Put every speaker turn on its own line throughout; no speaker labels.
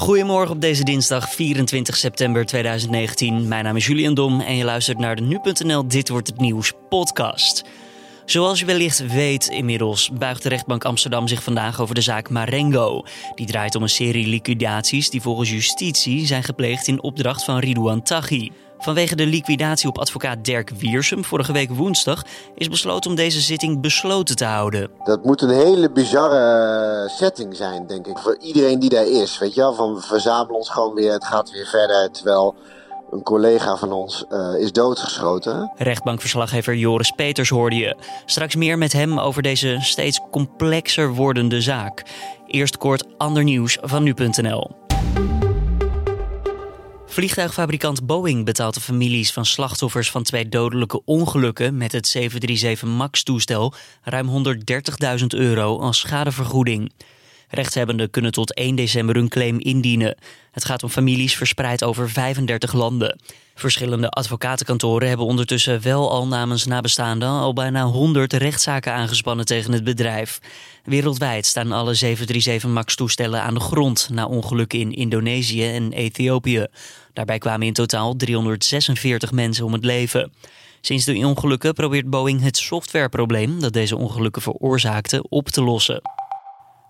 Goedemorgen op deze dinsdag 24 september 2019. Mijn naam is Julian Dom en je luistert naar de nu.nl Dit wordt het nieuws podcast. Zoals je wellicht weet inmiddels buigt de rechtbank Amsterdam zich vandaag over de zaak Marengo. Die draait om een serie liquidaties die volgens justitie zijn gepleegd in opdracht van Ridouan Taghi. Vanwege de liquidatie op advocaat Dirk Wiersum vorige week woensdag is besloten om deze zitting besloten te houden.
Dat moet een hele bizarre setting zijn, denk ik, voor iedereen die daar is. Weet je wel, van we verzamelen ons gewoon weer, het gaat weer verder, terwijl een collega van ons uh, is doodgeschoten.
Rechtbankverslaggever Joris Peters hoorde je. Straks meer met hem over deze steeds complexer wordende zaak. Eerst kort ander nieuws van nu.nl. Vliegtuigfabrikant Boeing betaalt de families van slachtoffers van twee dodelijke ongelukken met het 737 MAX-toestel ruim 130.000 euro als schadevergoeding. Rechtshebbenden kunnen tot 1 december hun claim indienen. Het gaat om families verspreid over 35 landen. Verschillende advocatenkantoren hebben ondertussen wel al namens nabestaanden al bijna 100 rechtszaken aangespannen tegen het bedrijf. Wereldwijd staan alle 737 MAX-toestellen aan de grond na ongelukken in Indonesië en Ethiopië. Daarbij kwamen in totaal 346 mensen om het leven. Sinds de ongelukken probeert Boeing het softwareprobleem dat deze ongelukken veroorzaakte op te lossen.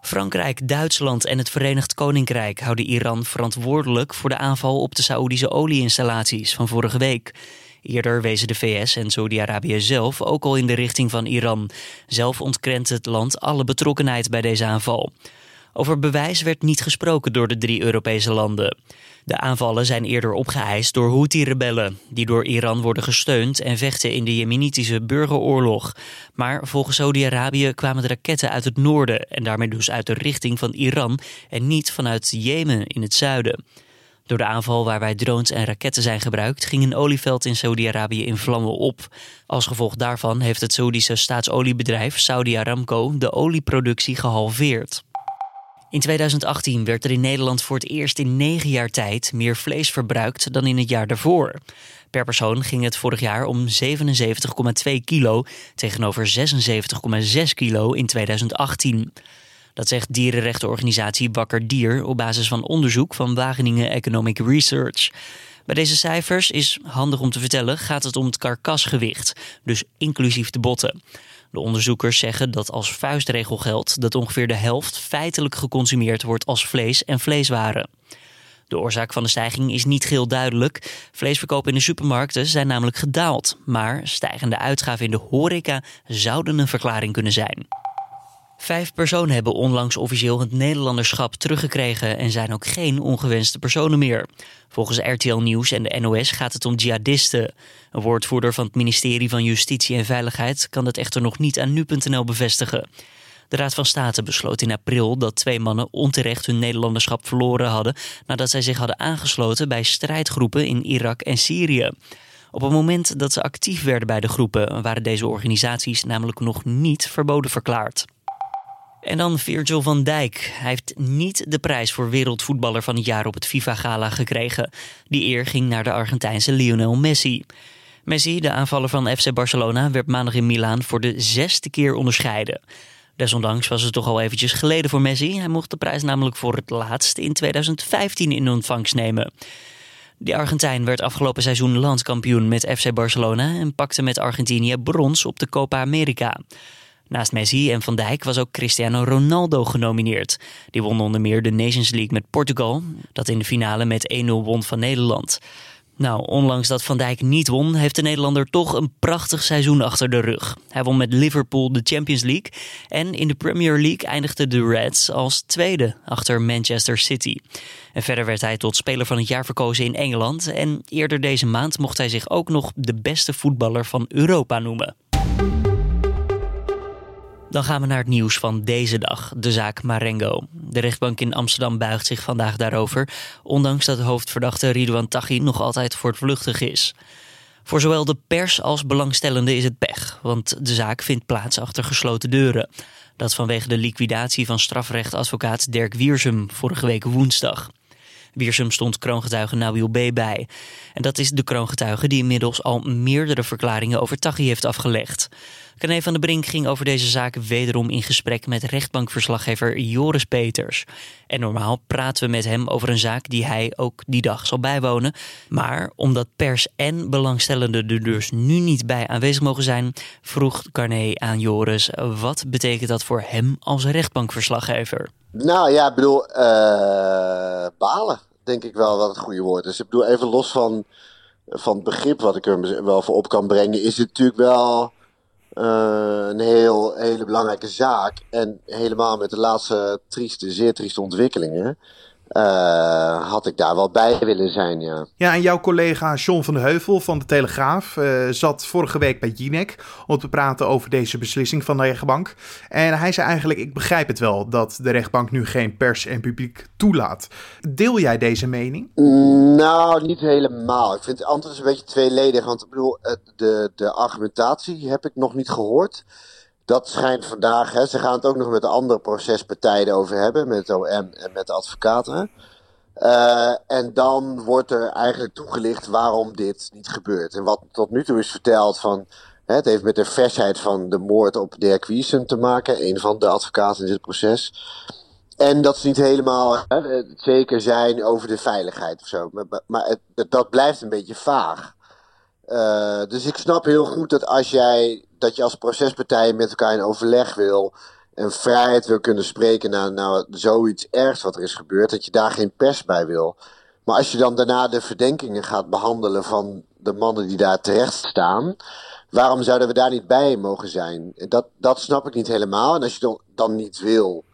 Frankrijk, Duitsland en het Verenigd Koninkrijk houden Iran verantwoordelijk voor de aanval op de Saoedische olieinstallaties van vorige week. Eerder wezen de VS en Saudi-Arabië zelf ook al in de richting van Iran. Zelf ontkent het land alle betrokkenheid bij deze aanval. Over bewijs werd niet gesproken door de drie Europese landen. De aanvallen zijn eerder opgeëist door Houthi-rebellen, die door Iran worden gesteund en vechten in de Jemenitische burgeroorlog. Maar volgens Saudi-Arabië kwamen de raketten uit het noorden en daarmee dus uit de richting van Iran en niet vanuit Jemen in het zuiden. Door de aanval waarbij drones en raketten zijn gebruikt, ging een olieveld in Saudi-Arabië in vlammen op. Als gevolg daarvan heeft het Saoedische staatsoliebedrijf Saudi Aramco de olieproductie gehalveerd. In 2018 werd er in Nederland voor het eerst in negen jaar tijd meer vlees verbruikt dan in het jaar daarvoor. Per persoon ging het vorig jaar om 77,2 kilo tegenover 76,6 kilo in 2018. Dat zegt dierenrechtenorganisatie Wakker Dier op basis van onderzoek van Wageningen Economic Research. Bij deze cijfers is handig om te vertellen, gaat het om het karkasgewicht, dus inclusief de botten. De onderzoekers zeggen dat als vuistregel geldt dat ongeveer de helft feitelijk geconsumeerd wordt als vlees en vleeswaren. De oorzaak van de stijging is niet geheel duidelijk. Vleesverkopen in de supermarkten zijn namelijk gedaald, maar stijgende uitgaven in de horeca zouden een verklaring kunnen zijn. Vijf personen hebben onlangs officieel het Nederlanderschap teruggekregen en zijn ook geen ongewenste personen meer. Volgens RTL Nieuws en de NOS gaat het om jihadisten. Een woordvoerder van het ministerie van Justitie en Veiligheid kan dat echter nog niet aan nu.nl bevestigen. De Raad van State besloot in april dat twee mannen onterecht hun Nederlanderschap verloren hadden nadat zij zich hadden aangesloten bij strijdgroepen in Irak en Syrië. Op het moment dat ze actief werden bij de groepen waren deze organisaties namelijk nog niet verboden verklaard. En dan Virgil van Dijk. Hij heeft niet de prijs voor wereldvoetballer van het jaar op het FIFA-gala gekregen. Die eer ging naar de Argentijnse Lionel Messi. Messi, de aanvaller van FC Barcelona, werd maandag in Milaan voor de zesde keer onderscheiden. Desondanks was het toch al eventjes geleden voor Messi. Hij mocht de prijs namelijk voor het laatst in 2015 in ontvangst nemen. De Argentijn werd afgelopen seizoen landskampioen met FC Barcelona en pakte met Argentinië brons op de Copa America. Naast Messi en Van Dijk was ook Cristiano Ronaldo genomineerd. Die won onder meer de Nations League met Portugal, dat in de finale met 1-0 won van Nederland. Nou, ondanks dat Van Dijk niet won, heeft de Nederlander toch een prachtig seizoen achter de rug. Hij won met Liverpool de Champions League en in de Premier League eindigde de Reds als tweede achter Manchester City. En verder werd hij tot speler van het jaar verkozen in Engeland en eerder deze maand mocht hij zich ook nog de beste voetballer van Europa noemen. Dan gaan we naar het nieuws van deze dag, de zaak Marengo. De rechtbank in Amsterdam buigt zich vandaag daarover, ondanks dat de hoofdverdachte Ridouan Taghi nog altijd voortvluchtig is. Voor zowel de pers als belangstellenden is het pech, want de zaak vindt plaats achter gesloten deuren. Dat vanwege de liquidatie van strafrechtadvocaat Dirk Wiersum vorige week woensdag. Wiersum stond kroongetuige Nabil B. bij. En dat is de kroongetuige die inmiddels al meerdere verklaringen over Taghi heeft afgelegd. René van der Brink ging over deze zaak wederom in gesprek met rechtbankverslaggever Joris Peters. En normaal praten we met hem over een zaak die hij ook die dag zal bijwonen. Maar omdat pers en belangstellenden er dus nu niet bij aanwezig mogen zijn, vroeg Carné aan Joris wat betekent dat voor hem als rechtbankverslaggever.
Nou ja, ik bedoel, uh, balen denk ik wel wat het goede woord is. Ik bedoel, even los van, van het begrip wat ik er wel voor op kan brengen, is het natuurlijk wel een heel, hele belangrijke zaak. En helemaal met de laatste trieste, zeer trieste ontwikkelingen. Uh, had ik daar wel bij willen zijn, ja.
Ja, en jouw collega John van de Heuvel van de Telegraaf uh, zat vorige week bij Jinek om te praten over deze beslissing van de rechtbank. En hij zei eigenlijk, ik begrijp het wel dat de rechtbank nu geen pers en publiek toelaat. Deel jij deze mening?
Nou, niet helemaal. Ik vind het antwoord een beetje tweeledig, want ik bedoel, de, de argumentatie heb ik nog niet gehoord dat schijnt vandaag, hè, ze gaan het ook nog met de andere procespartijen over hebben, met OM en met de advocaten. Uh, en dan wordt er eigenlijk toegelicht waarom dit niet gebeurt. En wat tot nu toe is verteld van. Hè, het heeft met de versheid van de moord op Dirk Wiesen te maken, een van de advocaten in dit proces. En dat ze niet helemaal hè, zeker zijn over de veiligheid of zo. Maar, maar dat blijft een beetje vaag. Uh, dus ik snap heel goed dat als jij dat je als procespartij met elkaar in overleg wil en vrijheid wil kunnen spreken naar nou, zoiets ergs wat er is gebeurd, dat je daar geen pers bij wil. Maar als je dan daarna de verdenkingen gaat behandelen van de mannen die daar terecht staan, waarom zouden we daar niet bij mogen zijn? Dat, dat snap ik niet helemaal. En als je dan, dan niet wil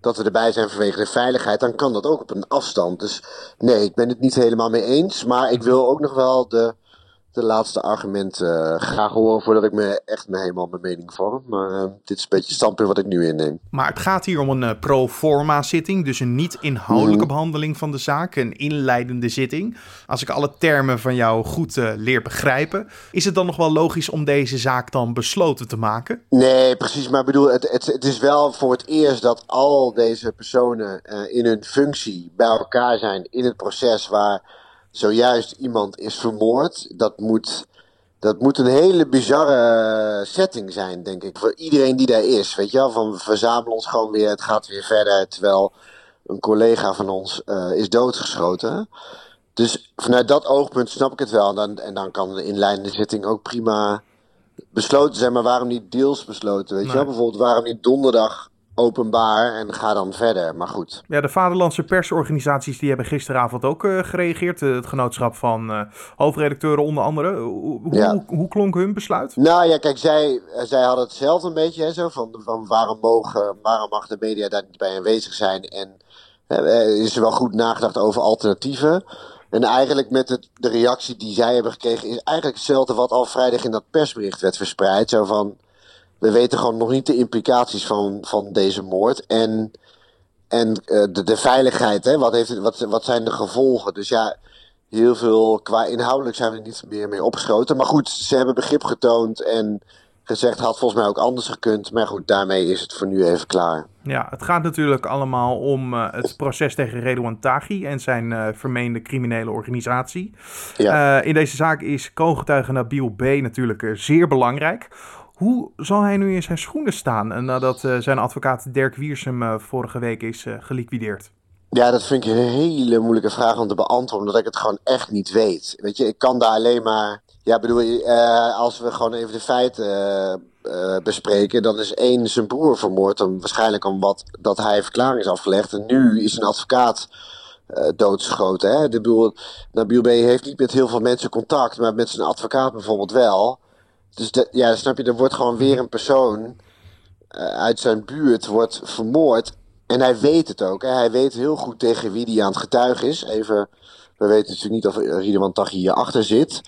dat we erbij zijn vanwege de veiligheid, dan kan dat ook op een afstand. Dus nee, ik ben het niet helemaal mee eens. Maar ik wil ook nog wel de de laatste argumenten uh, graag horen voordat ik me echt me helemaal mijn mening vorm. Maar uh, dit is een beetje het standpunt wat ik nu inneem.
Maar het gaat hier om een uh, pro forma zitting, dus een niet inhoudelijke mhm. behandeling van de zaak, een inleidende zitting. Als ik alle termen van jou goed leer begrijpen, is het dan nog wel logisch om deze zaak dan besloten te maken?
Nee, precies. Maar ik bedoel, het, het, het is wel voor het eerst dat al deze personen in hun functie bij elkaar zijn in het proces waar zojuist iemand is vermoord. Dat moet, dat moet een hele bizarre setting zijn, denk ik. Voor iedereen die daar is. Weet je wel, van we verzamelen ons gewoon weer, het gaat weer verder. Terwijl een collega van ons uh, is doodgeschoten. Dus vanuit dat oogpunt snap ik het wel. En dan, en dan kan de inleidende zitting ook prima besloten zijn. Maar waarom niet deels besloten? Weet je wel, bijvoorbeeld waarom niet donderdag openbaar en ga dan verder. Maar goed.
Ja, de vaderlandse persorganisaties die hebben gisteravond ook uh, gereageerd. Uh, het genootschap van uh, hoofdredacteuren onder andere. Hoe, ja. hoe, hoe, klonk hun besluit?
Nou ja, kijk, zij, zij hadden hetzelfde een beetje. Hè, zo, van, van waarom, mogen, waarom mag de media daar niet bij aanwezig zijn? En is er wel goed nagedacht over alternatieven? En eigenlijk met het, de reactie die zij hebben gekregen... is eigenlijk hetzelfde wat al vrijdag in dat persbericht werd verspreid. Zo van we weten gewoon nog niet de implicaties van, van deze moord. En, en uh, de, de veiligheid, hè? Wat, heeft, wat, wat zijn de gevolgen? Dus ja, heel veel qua inhoudelijk zijn we niet meer mee opgeschoten. Maar goed, ze hebben begrip getoond en gezegd had volgens mij ook anders gekund. Maar goed, daarmee is het voor nu even klaar.
Ja, het gaat natuurlijk allemaal om uh, het proces tegen Redouan Taghi en zijn uh, vermeende criminele organisatie. Ja. Uh, in deze zaak is co-getuige Nabil B. natuurlijk zeer belangrijk. Hoe zal hij nu in zijn schoenen staan nadat uh, zijn advocaat Dirk Wiersum uh, vorige week is uh, geliquideerd?
Ja, dat vind ik een hele moeilijke vraag om te beantwoorden, omdat ik het gewoon echt niet weet. Weet je, ik kan daar alleen maar. Ja, bedoel, als we gewoon even de feiten bespreken, dan is één zijn broer vermoord, dan waarschijnlijk omdat dat hij verklaring is afgelegd. En nu is een advocaat doodgeschoten. Hè? Nabil B. heeft niet met heel veel mensen contact, maar met zijn advocaat bijvoorbeeld wel. Dus ja, snap je, er wordt gewoon weer een persoon uh, uit zijn buurt wordt vermoord. En hij weet het ook. Hè? Hij weet heel goed tegen wie die aan het getuigen is. Even, we weten natuurlijk niet of Riedeman Taghi hierachter zit.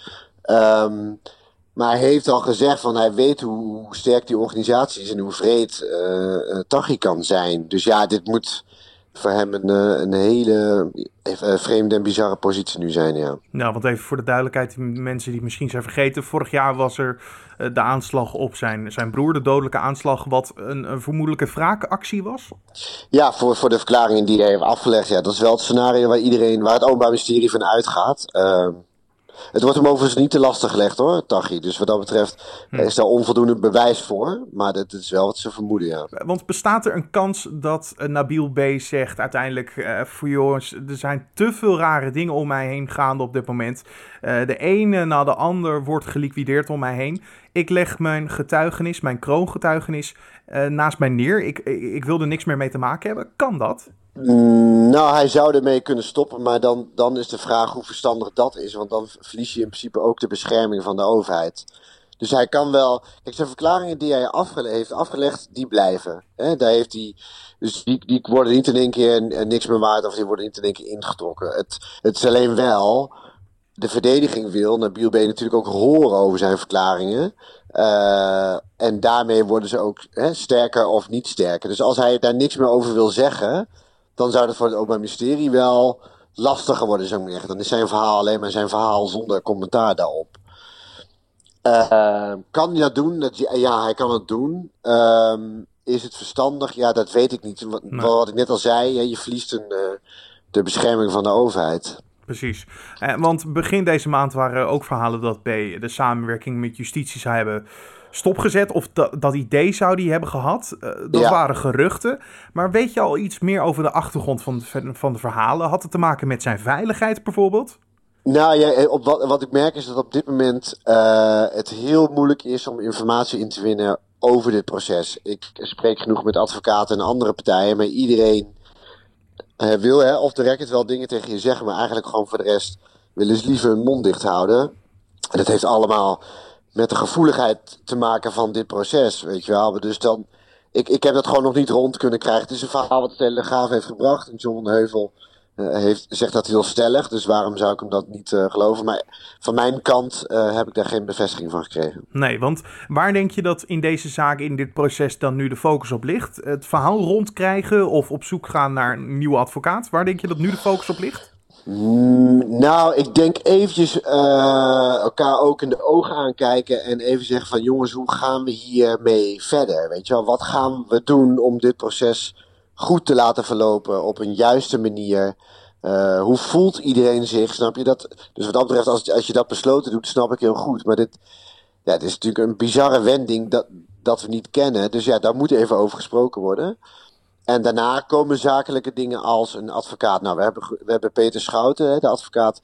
Um, maar hij heeft al gezegd van hij weet hoe, sterk die organisatie is en hoe vreed uh, Taghi kan zijn. Dus ja, dit moet voor hem een, eh, een hele vreemde en bizarre positie nu zijn, ja.
Nou, want even voor de duidelijkheid, mensen die misschien zijn vergeten. Vorig jaar was er eh, de aanslag op zijn, zijn broer, de dodelijke aanslag, wat een, een vermoedelijke wraakactie was?
Ja, voor, voor de verklaringen die hij heeft afgelegd. Ja, dat is wel het scenario waar iedereen, waar het Openbaar Ministerie van uitgaat. Uh, Het wordt hem overigens niet te lastig gelegd hoor, Tachi. Dus wat dat betreft hm. is daar onvoldoende bewijs voor. Maar dat is wel wat ze vermoeden, ja.
Want bestaat er een kans dat uh, Nabil B. zegt uiteindelijk... Uh, voor jongens, er zijn te veel rare dingen om mij heen gaande op dit moment. Uh, de ene na de ander wordt geliquideerd om mij heen. Ik leg mijn getuigenis, mijn kroongetuigenis, naast mij neer. Ik, ik, ik wil er niks meer mee te maken hebben. Kan dat?
Mm, nou, hij zou ermee kunnen stoppen, maar dan, dan is de vraag hoe verstandig dat is. Want dan verlies je in principe ook de bescherming van de overheid. Dus hij kan wel. Kijk, zijn verklaringen die hij afgele heeft afgelegd, die blijven. Hè? Daar heeft hij, dus die, die worden niet in één keer niks meer waard, of die worden niet in één keer ingetrokken. Het, het is alleen wel. De verdediging wil Nabil B. natuurlijk ook horen over zijn verklaringen. Uh, en daarmee worden ze ook hè, sterker of niet sterker. Dus als hij daar niks meer over wil zeggen dan zou dat voor het Openbaar Ministerie wel lastiger worden, zou ik zeggen. Dan is zijn verhaal alleen maar zijn verhaal zonder commentaar daarop. Uh, kan hij dat doen? Dat, ja, hij kan het doen. Uh, is het verstandig? Ja, dat weet ik niet. Wat, wat ik net al zei, je verliest een, uh, de bescherming van de overheid.
Precies. Eh, want begin deze maand waren ook verhalen dat B de samenwerking met justitie zou hebben stopgezet. Of dat, dat idee zou die hebben gehad. Uh, dat waren geruchten. Maar weet je al iets meer over de achtergrond van de, van de verhalen? Had het te maken met zijn veiligheid bijvoorbeeld?
Nou ja, eh, op wat, wat ik merk is dat op dit moment uh, het heel moeilijk is om informatie in te winnen over dit proces. Ik spreek genoeg met advocaten en andere partijen, maar iedereen uh, wil hè, of de record wel dingen tegen je zeggen, maar eigenlijk gewoon voor de rest willen ze liever hun mond dicht houden. En dat heeft allemaal met de gevoeligheid te maken van dit proces, weet je wel. Dus dan, ik, ik heb dat gewoon nog niet rond kunnen krijgen. Het is een verhaal wat de Telegraaf heeft gebracht. En John Heuvel uh, heeft, zegt dat heel stellig. Dus waarom zou ik hem dat niet uh, geloven? Maar van mijn kant uh, heb ik daar geen bevestiging van gekregen.
Nee, want waar denk je dat in deze zaak, in dit proces, dan nu de focus op ligt? Het verhaal rondkrijgen of op zoek gaan naar een nieuwe advocaat? Waar denk je dat nu de focus op ligt?
Mm, nou, ik denk eventjes uh, elkaar ook in de ogen aankijken en even zeggen van jongens, hoe gaan we hiermee verder? Weet je wel, wat gaan we doen om dit proces goed te laten verlopen op een juiste manier? Uh, hoe voelt iedereen zich? Snap je dat? Dus wat dat betreft, als, als je dat besloten doet, snap ik heel goed. Maar dit, ja, dit is natuurlijk een bizarre wending dat, dat we niet kennen. Dus ja, daar moet even over gesproken worden. En daarna komen zakelijke dingen als een advocaat. Nou, we hebben, we hebben Peter Schouten, de advocaat,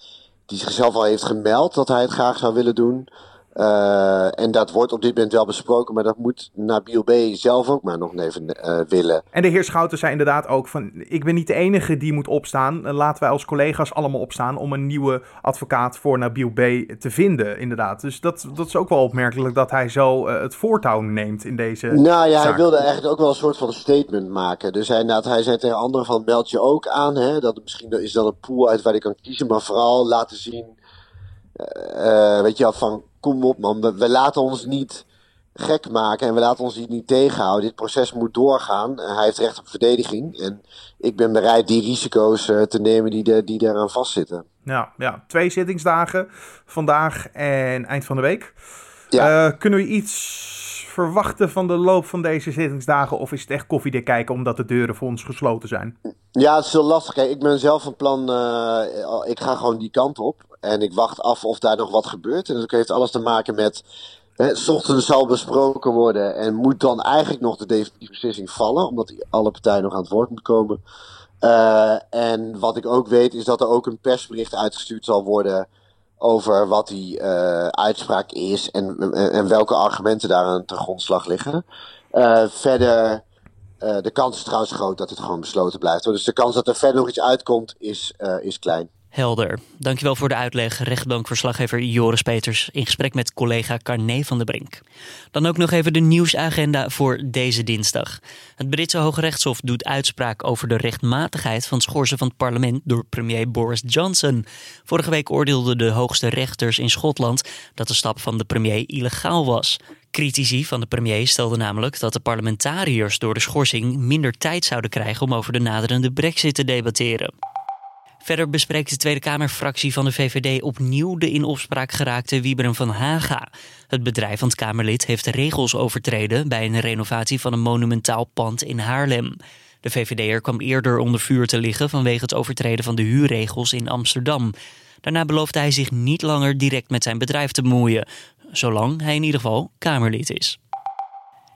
die zichzelf al heeft gemeld dat hij het graag zou willen doen. Uh, en dat wordt op dit moment wel besproken, maar dat moet Nabil B. zelf ook maar nog even uh, willen.
En de heer Schouten zei inderdaad ook van, ik ben niet de enige die moet opstaan. Laten wij als collega's allemaal opstaan om een nieuwe advocaat voor Nabil B. te vinden, inderdaad. Dus dat, dat is ook wel opmerkelijk dat hij zo uh, het voortouw neemt in deze
Nou ja,
zaak.
hij wilde eigenlijk ook wel een soort van statement maken. Dus hij, nou, hij zei tegen anderen van, meld je ook aan, hè? Dat misschien is dat een pool uit waar ik kan kiezen, maar vooral laten zien... weet je wel, van kom op man, we, laten ons niet gek maken en we laten ons niet tegenhouden. Dit proces moet doorgaan. hij heeft recht op verdediging. En ik ben bereid die risico's uh, te nemen die, de, die daaraan vastzitten.
Ja, ja, twee zittingsdagen. Vandaag en eind van de week. Ja. Uh, kunnen we iets verwachten van de loop van deze zittingsdagen? Of is het echt koffiedik kijken omdat de deuren voor ons gesloten zijn?
Ja, het is heel lastig. ik ben zelf van plan, uh, ik ga gewoon die kant op. En ik wacht af of daar nog wat gebeurt. En dat heeft alles te maken met. S ochtends zal besproken worden. En moet dan eigenlijk nog de definitieve beslissing vallen. Omdat alle partijen nog aan het woord moeten komen. Uh, en wat ik ook weet is dat er ook een persbericht uitgestuurd zal worden. Over wat die uh, uitspraak is. En, en, en, welke argumenten daar aan ten grondslag liggen. Uh, verder. de kans is trouwens groot dat het gewoon besloten blijft. Dus de kans dat er verder nog iets uitkomt is, is klein.
Helder. Dankjewel voor de uitleg, rechtbankverslaggever Joris Peters in gesprek met collega Carné van der Brink. Dan ook nog even de nieuwsagenda voor deze dinsdag. Het Britse Hoge Rechtshof doet uitspraak over de rechtmatigheid van schorsen van het parlement door premier Boris Johnson. Vorige week oordeelden de hoogste rechters in Schotland dat de stap van de premier illegaal was. Critici van de premier stelden namelijk dat de parlementariërs door de schorsing minder tijd zouden krijgen om over de naderende brexit te debatteren. Verder bespreekt de Tweede Kamerfractie van de VVD opnieuw de in opspraak geraakte Wieberen van Haga. Het bedrijf van het Kamerlid heeft regels overtreden bij een renovatie van een monumentaal pand in Haarlem. De VVD'er kwam eerder onder vuur te liggen vanwege het overtreden van de huurregels in Amsterdam. Daarna beloofde hij zich niet langer direct met zijn bedrijf te bemoeien, zolang hij in ieder geval Kamerlid is.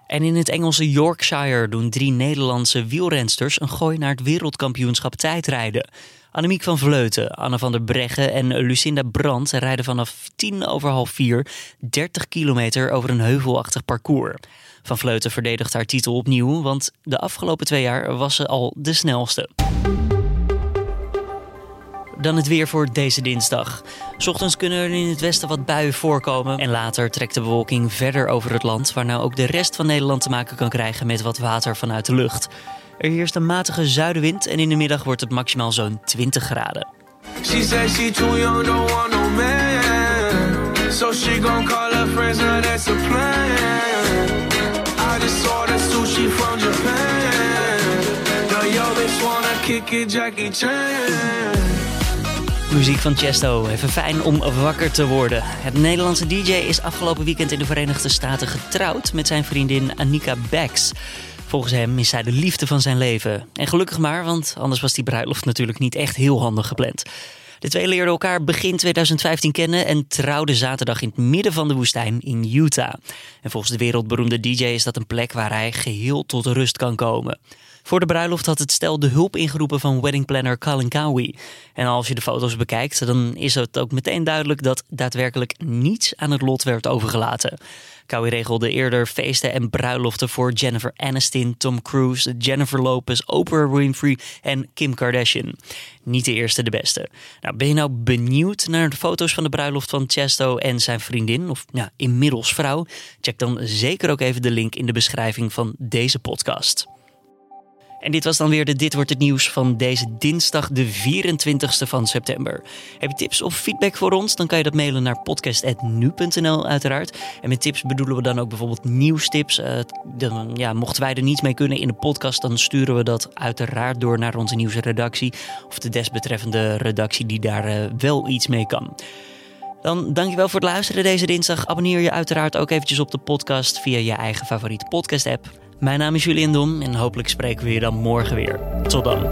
En in het Engelse Yorkshire doen drie Nederlandse wielrensters een gooi naar het wereldkampioenschap tijdrijden. Annemiek van Vleuten, Anne van der Breggen en Lucinda Brandt rijden vanaf tien over half vier 30 kilometer over een heuvelachtig parcours. Van Vleuten verdedigt haar titel opnieuw, want de afgelopen twee jaar was ze al de snelste. Dan het weer voor deze dinsdag. Ochtends kunnen er in het westen wat buien voorkomen. En later trekt de bewolking verder over het land, waarna ook de rest van Nederland te maken kan krijgen met wat water vanuit de lucht. Er heerst een matige zuidenwind en in de middag wordt het maximaal zo'n 20 graden. I sushi. Muziek van Chesto, even fijn om wakker te worden. Het Nederlandse DJ is afgelopen weekend in de Verenigde Staten getrouwd met zijn vriendin Annika Bax. Volgens hem is zij de liefde van zijn leven. En gelukkig maar, want anders was die bruiloft natuurlijk niet echt heel handig gepland. De twee leerden elkaar begin 2015 kennen en trouwden zaterdag in het midden van de woestijn in Utah. En volgens de wereldberoemde DJ is dat een plek waar hij geheel tot rust kan komen. Voor de bruiloft had het stel de hulp ingeroepen van weddingplanner Colin Cowie. En als je de foto's bekijkt, dan is het ook meteen duidelijk dat daadwerkelijk niets aan het lot werd overgelaten. Cowie regelde eerder feesten en bruiloften voor Jennifer Aniston, Tom Cruise, Jennifer Lopez, Oprah Winfrey en Kim Kardashian. Niet de eerste, de beste. Nou, ben je nou benieuwd naar de foto's van de bruiloft van Chesto en zijn vriendin, of ja, inmiddels vrouw? Check dan zeker ook even de link in de beschrijving van deze podcast. En dit was dan weer de Dit wordt het nieuws van deze dinsdag de 24ste van september. Heb je tips of feedback voor ons? Dan kan je dat mailen naar podcast.nu.nl uiteraard. En met tips bedoelen we dan ook bijvoorbeeld nieuwstips. Uh, dan, ja, mochten wij er niet mee kunnen in de podcast, dan sturen we dat uiteraard door naar onze nieuwsredactie. Of de desbetreffende redactie die daar uh, wel iets mee kan. Dan dankjewel voor het luisteren deze dinsdag. Abonneer je uiteraard ook eventjes op de podcast via je eigen favoriete podcast app. Mijn naam is Julian Dom en hopelijk spreken we je dan morgen weer. Tot dan.